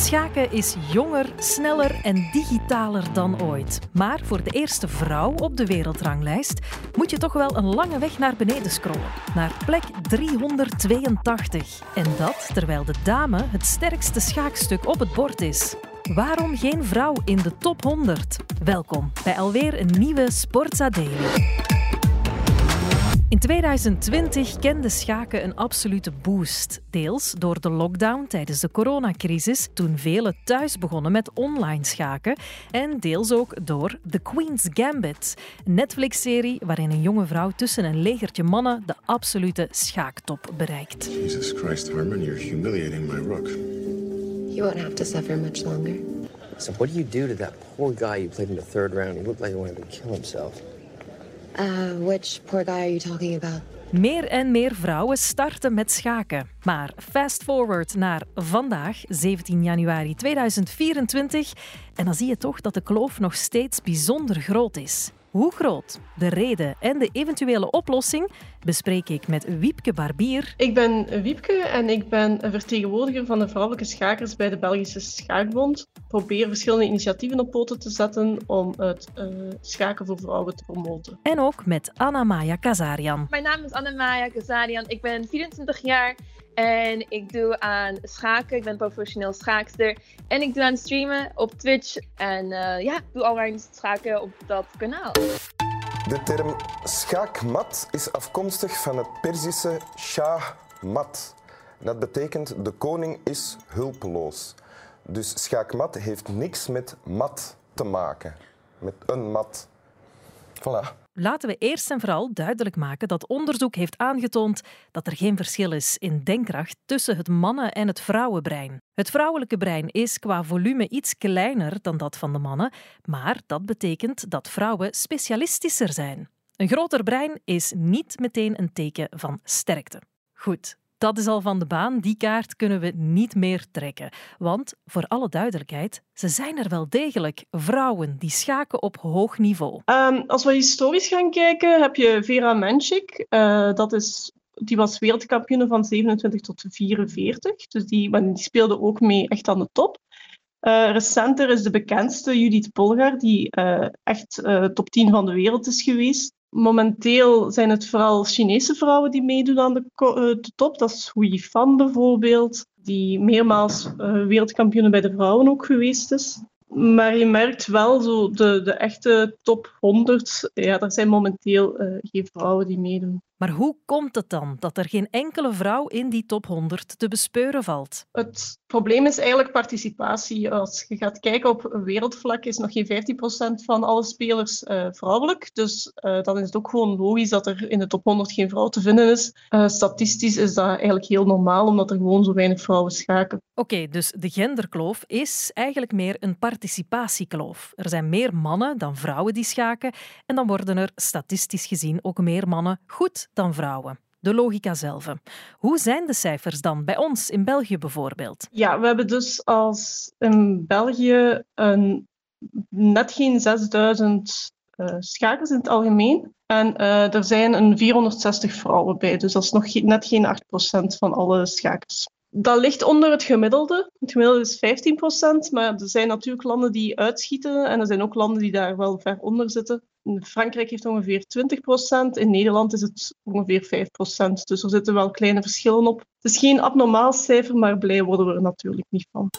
Schaken is jonger, sneller en digitaler dan ooit. Maar voor de eerste vrouw op de wereldranglijst moet je toch wel een lange weg naar beneden scrollen. Naar plek 382. En dat terwijl de dame het sterkste schaakstuk op het bord is. Waarom geen vrouw in de top 100? Welkom bij alweer een nieuwe Sportza Daily. In 2020 kende schaken een absolute boost. Deels door de lockdown tijdens de coronacrisis, toen velen thuis begonnen met online schaken. En deels ook door The Queen's Gambit, een Netflix-serie waarin een jonge vrouw tussen een legertje mannen de absolute schaaktop bereikt. Jesus Christ, Harmon, you're humiliating my rook. You won't have to suffer much longer. So what do you do to that poor guy you played in the third round? He looked like he wanted to kill himself. Uh, which poor guy are you talking about? Meer en meer vrouwen starten met schaken. Maar fast forward naar vandaag, 17 januari 2024, en dan zie je toch dat de kloof nog steeds bijzonder groot is. Hoe groot? De reden en de eventuele oplossing bespreek ik met Wiepke Barbier. Ik ben Wiepke en ik ben een vertegenwoordiger van de vrouwelijke schakers bij de Belgische Schaakbond. Ik probeer verschillende initiatieven op poten te zetten om het uh, schaken voor vrouwen te promoten. En ook met Anna-Maya Kazarian. Mijn naam is Anna-Maya Kazarian. Ik ben 24 jaar en ik doe aan schaken. Ik ben professioneel schaakster. En ik doe aan streamen op Twitch. En uh, ja, doe allround schaken op dat kanaal. De term schaakmat is afkomstig van het Perzische shah mat. Dat betekent de koning is hulpeloos. Dus schaakmat heeft niks met mat te maken. Met een mat. Voilà. Laten we eerst en vooral duidelijk maken dat onderzoek heeft aangetoond dat er geen verschil is in denkkracht tussen het mannen- en het vrouwenbrein. Het vrouwelijke brein is qua volume iets kleiner dan dat van de mannen, maar dat betekent dat vrouwen specialistischer zijn. Een groter brein is niet meteen een teken van sterkte. Goed, dat is al van de baan. Die kaart kunnen we niet meer trekken. Want, voor alle duidelijkheid, ze zijn er wel degelijk. Vrouwen die schaken op hoog niveau. Um, als we historisch gaan kijken, heb je Vera Menchik. Uh, dat is, die was wereldkampioen van 27 tot 44. Dus die, die speelde ook mee echt aan de top. Uh, recenter is de bekendste Judith Polgar, die uh, echt uh, top 10 van de wereld is geweest. Momenteel zijn het vooral Chinese vrouwen die meedoen aan de, de top. Dat is Hu Yifan bijvoorbeeld, die meermaals wereldkampioen bij de vrouwen ook geweest is. Maar je merkt wel, zo de, de echte top 100, ja, er zijn momenteel uh, geen vrouwen die meedoen. Maar hoe komt het dan dat er geen enkele vrouw in die top 100 te bespeuren valt? Het probleem is eigenlijk participatie. Als je gaat kijken op wereldvlak, is nog geen 15% van alle spelers uh, vrouwelijk. Dus uh, dan is het ook gewoon logisch dat er in de top 100 geen vrouw te vinden is. Uh, statistisch is dat eigenlijk heel normaal, omdat er gewoon zo weinig vrouwen schaken. Oké, okay, dus de genderkloof is eigenlijk meer een participatiekloof. Er zijn meer mannen dan vrouwen die schaken en dan worden er statistisch gezien ook meer mannen goed dan vrouwen. De logica zelf. Hoe zijn de cijfers dan bij ons in België bijvoorbeeld? Ja, we hebben dus als in België een, net geen 6000 uh, schakers in het algemeen. En uh, er zijn een 460 vrouwen bij, dus dat is nog net geen 8% van alle schakers. Dat ligt onder het gemiddelde. Het gemiddelde is 15%, maar er zijn natuurlijk landen die uitschieten en er zijn ook landen die daar wel ver onder zitten. In Frankrijk heeft ongeveer 20%, in Nederland is het ongeveer 5%. Dus er zitten wel kleine verschillen op. Het is geen abnormaal cijfer, maar blij worden we er natuurlijk niet van.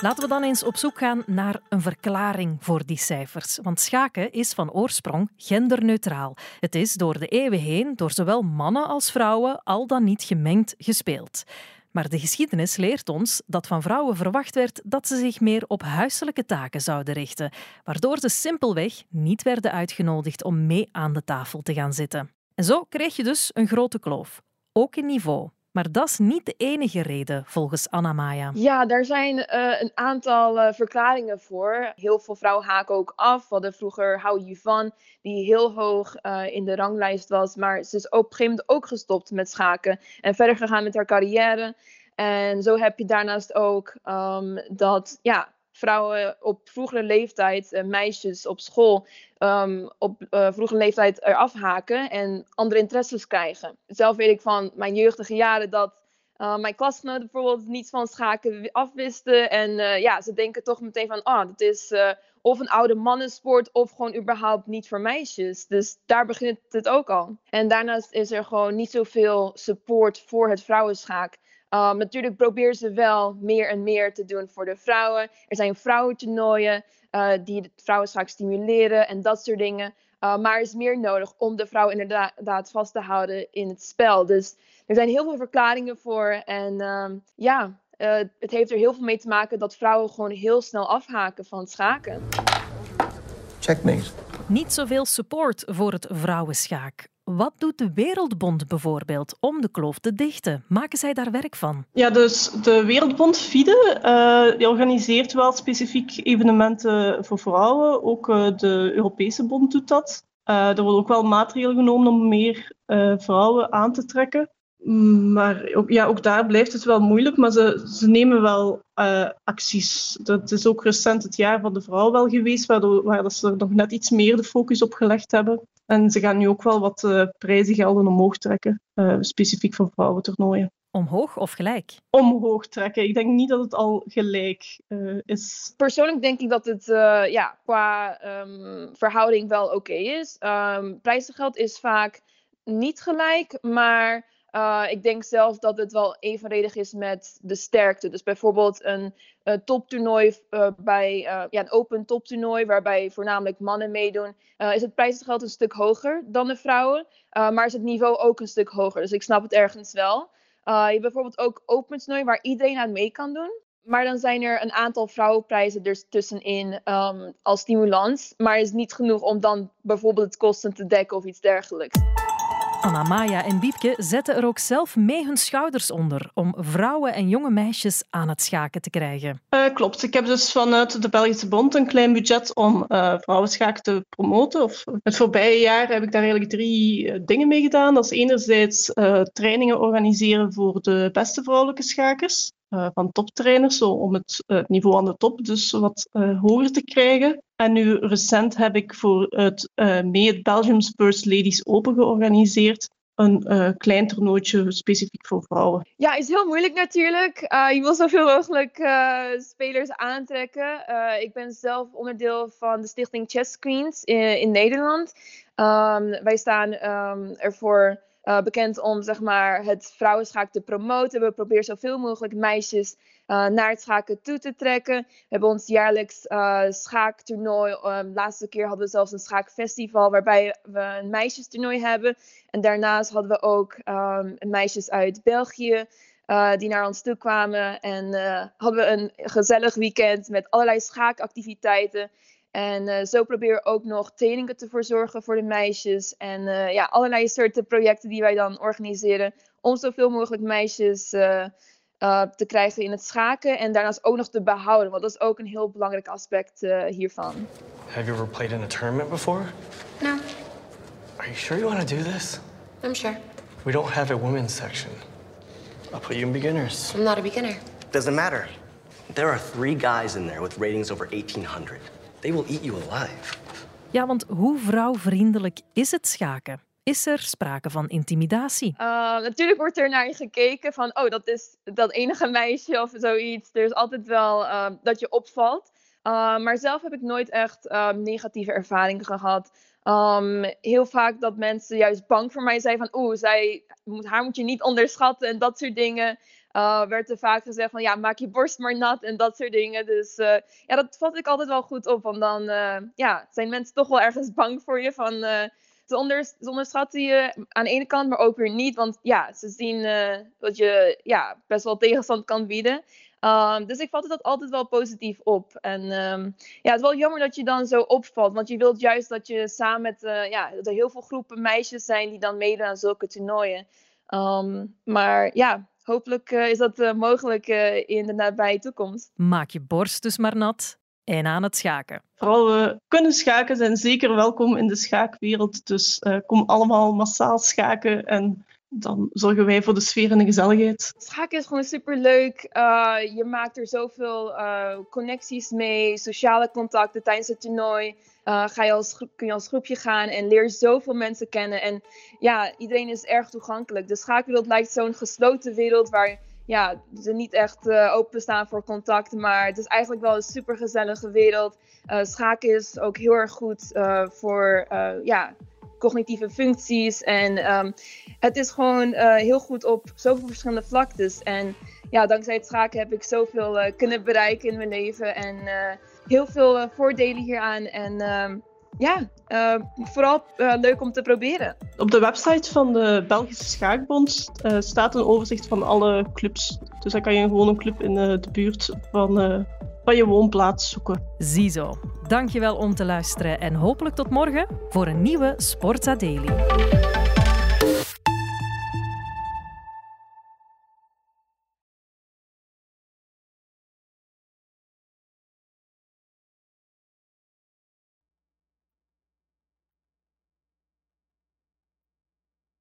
Laten we dan eens op zoek gaan naar een verklaring voor die cijfers. Want schaken is van oorsprong genderneutraal. Het is door de eeuwen heen door zowel mannen als vrouwen al dan niet gemengd gespeeld. Maar de geschiedenis leert ons dat van vrouwen verwacht werd dat ze zich meer op huiselijke taken zouden richten, waardoor ze simpelweg niet werden uitgenodigd om mee aan de tafel te gaan zitten. En zo kreeg je dus een grote kloof, ook in niveau. Maar dat is niet de enige reden, volgens Anna Maya. Ja, daar zijn uh, een aantal uh, verklaringen voor. Heel veel vrouwen haken ook af. We hadden vroeger Hou Yuvan, die heel hoog uh, in de ranglijst was. Maar ze is op een gegeven moment ook gestopt met schaken. En verder gegaan met haar carrière. En zo heb je daarnaast ook um, dat ja, vrouwen op vroegere leeftijd, uh, meisjes op school, um, op uh, vroegere leeftijd eraf haken en andere interesses krijgen. Zelf weet ik van mijn jeugdige jaren dat mijn klasgenoten bijvoorbeeld niets van schaken afwisten. En ja, ze denken toch meteen van, oh, dat is of een oude mannensport of gewoon überhaupt niet voor meisjes. Dus daar begint het ook al. En daarnaast is er gewoon niet zoveel support voor het vrouwenschaak. Um, natuurlijk proberen ze wel meer en meer te doen voor de vrouwen. Er zijn vrouwentoernooien uh, die het vrouwenschaak stimuleren en dat soort dingen. Uh, maar er is meer nodig om de vrouw inderdaad vast te houden in het spel. Dus er zijn heel veel verklaringen voor. En um, ja, uh, het heeft er heel veel mee te maken dat vrouwen gewoon heel snel afhaken van het schaken. Checkmate. Niet zoveel support voor het vrouwenschaak. Wat doet de Wereldbond bijvoorbeeld om de kloof te dichten? Maken zij daar werk van? Ja, dus de Wereldbond FIDE uh, die organiseert wel specifiek evenementen voor vrouwen. Ook uh, de Europese Bond doet dat. Uh, er worden ook wel maatregelen genomen om meer vrouwen aan te trekken. Maar ook, ja, ook daar blijft het wel moeilijk, maar ze, ze nemen wel acties. Dat is ook recent het jaar van de vrouw wel geweest, waardoor, waar ze nog net iets meer de focus op gelegd hebben. En ze gaan nu ook wel wat uh, prijzengelden omhoog trekken, uh, specifiek voor vrouwentoernooien. Omhoog of gelijk? Omhoog trekken. Ik denk niet dat het al gelijk is. Persoonlijk denk ik dat het ja, qua um, verhouding wel oké okay is. Um, prijzengeld is vaak niet gelijk, maar uh, ik denk zelf dat het wel evenredig is met de sterkte. Dus bijvoorbeeld een, een toptoernooi uh, bij ja, een open toptoernooi, waarbij voornamelijk mannen meedoen, is het prijsgeld een stuk hoger dan de vrouwen. maar is het niveau ook een stuk hoger. Dus ik snap het ergens wel. je hebt bijvoorbeeld ook open toernooi waar iedereen aan mee kan doen. Maar dan zijn er een aantal vrouwenprijzen er tussenin um, als stimulans. Maar is niet genoeg om dan bijvoorbeeld het kosten te dekken of iets dergelijks. Anna Maya en Biepke zetten er ook zelf mee hun schouders onder om vrouwen en jonge meisjes aan het schaken te krijgen. Uh, klopt. Ik heb dus vanuit de Belgische Bond een klein budget om uh, vrouwenschaken te promoten. Of het voorbije jaar heb ik daar eigenlijk drie uh, dingen mee gedaan. Dat is enerzijds trainingen organiseren voor de beste vrouwelijke schakers. Van toptrainers, zo om het niveau aan de top dus wat hoger te krijgen. En nu recent heb ik voor het mee het Belgium's First Ladies Open georganiseerd. Een klein toernooitje specifiek voor vrouwen. Ja, is heel moeilijk natuurlijk. Je wil zoveel mogelijk spelers aantrekken. ik ben zelf onderdeel van de stichting Chess Queens in, Nederland. Um, wij staan um, ervoor uh, bekend om zeg maar, het vrouwenschaak te promoten. We proberen zoveel mogelijk meisjes uh, naar het schaken toe te trekken. We hebben ons jaarlijks uh, schaaktoernooi. Um, laatste keer hadden we zelfs een schaakfestival waarbij we een meisjestoernooi hebben. En daarnaast hadden we ook um, meisjes uit België. Die naar ons toe kwamen. En hadden we een gezellig weekend met allerlei schaakactiviteiten. En uh, zo proberen we ook nog trainingen te verzorgen voor de meisjes. En uh, ja, allerlei soorten projecten die wij dan organiseren. Om zoveel mogelijk meisjes uh, te krijgen in het schaken. En daarnaast ook nog te behouden. Want dat is ook een heel belangrijk aspect hiervan. Have you ever played in a tournament before? No. Are you sure you want to do this? I'm sure. We don't have a women's section. I'll put you in beginners. I'm not a beginner. Doesn't matter. There are three guys in there with ratings over 1800. They will eat you alive. Ja, want hoe vrouwvriendelijk is het schaken? Is er sprake van intimidatie? Uh, natuurlijk wordt er naar je gekeken van, oh, dat is dat enige meisje of zoiets. Er is altijd wel uh, dat je opvalt. Uh, maar zelf heb ik nooit echt negatieve ervaringen gehad. Um, heel vaak dat mensen juist bang voor mij zijn van, oeh, zij, haar moet je niet onderschatten en dat soort dingen uh, werd er vaak gezegd van ja, maak je borst maar nat en dat soort dingen. Dus uh, ja, dat vat ik altijd wel goed op. Want dan uh, ja, zijn mensen toch wel ergens bang voor je. Van, ze, onder, ze onderschatten je aan de ene kant, maar ook weer niet. Want ja, ze zien dat je ja, best wel tegenstand kan bieden. Um, dus ik vatte dat altijd wel positief op. En um, ja, het is wel jammer dat je dan zo opvalt. Want je wilt juist dat je samen met, ja, dat er heel veel groepen meisjes zijn die dan meedoen aan zulke toernooien. Um, maar ja, hopelijk uh, is dat uh, mogelijk uh, in de nabije toekomst. Maak je borst dus maar nat en aan het schaken. Vrouwen kunnen schaken, zijn zeker welkom in de schaakwereld. Dus kom allemaal massaal schaken en dan zorgen wij voor de sfeer en de gezelligheid. Schaken is gewoon superleuk. Uh, je maakt er zoveel uh, connecties mee, sociale contacten tijdens het toernooi. Uh, ga je als, kun je als groepje gaan en leer zoveel mensen kennen. En ja, iedereen is erg toegankelijk. De schaakwereld lijkt zo'n gesloten wereld waar ja, ze niet echt uh, openstaan voor contact. Maar het is eigenlijk wel een super gezellige wereld. Uh, schaken is ook heel erg goed voor ja, cognitieve functies. En um, het is gewoon heel goed op zoveel verschillende vlaktes. En ja, dankzij het schaken heb ik zoveel kunnen bereiken in mijn leven. En heel veel voordelen hieraan. En um, ja, uh, vooral uh, leuk om te proberen. Op de website van de Belgische Schaakbond uh, staat een overzicht van alle clubs. Dus dan kan je gewoon een club in de buurt van, van je woonplaats zoeken. Ziezo. Dankjewel om te luisteren en hopelijk tot morgen voor een nieuwe Sportsa Daily.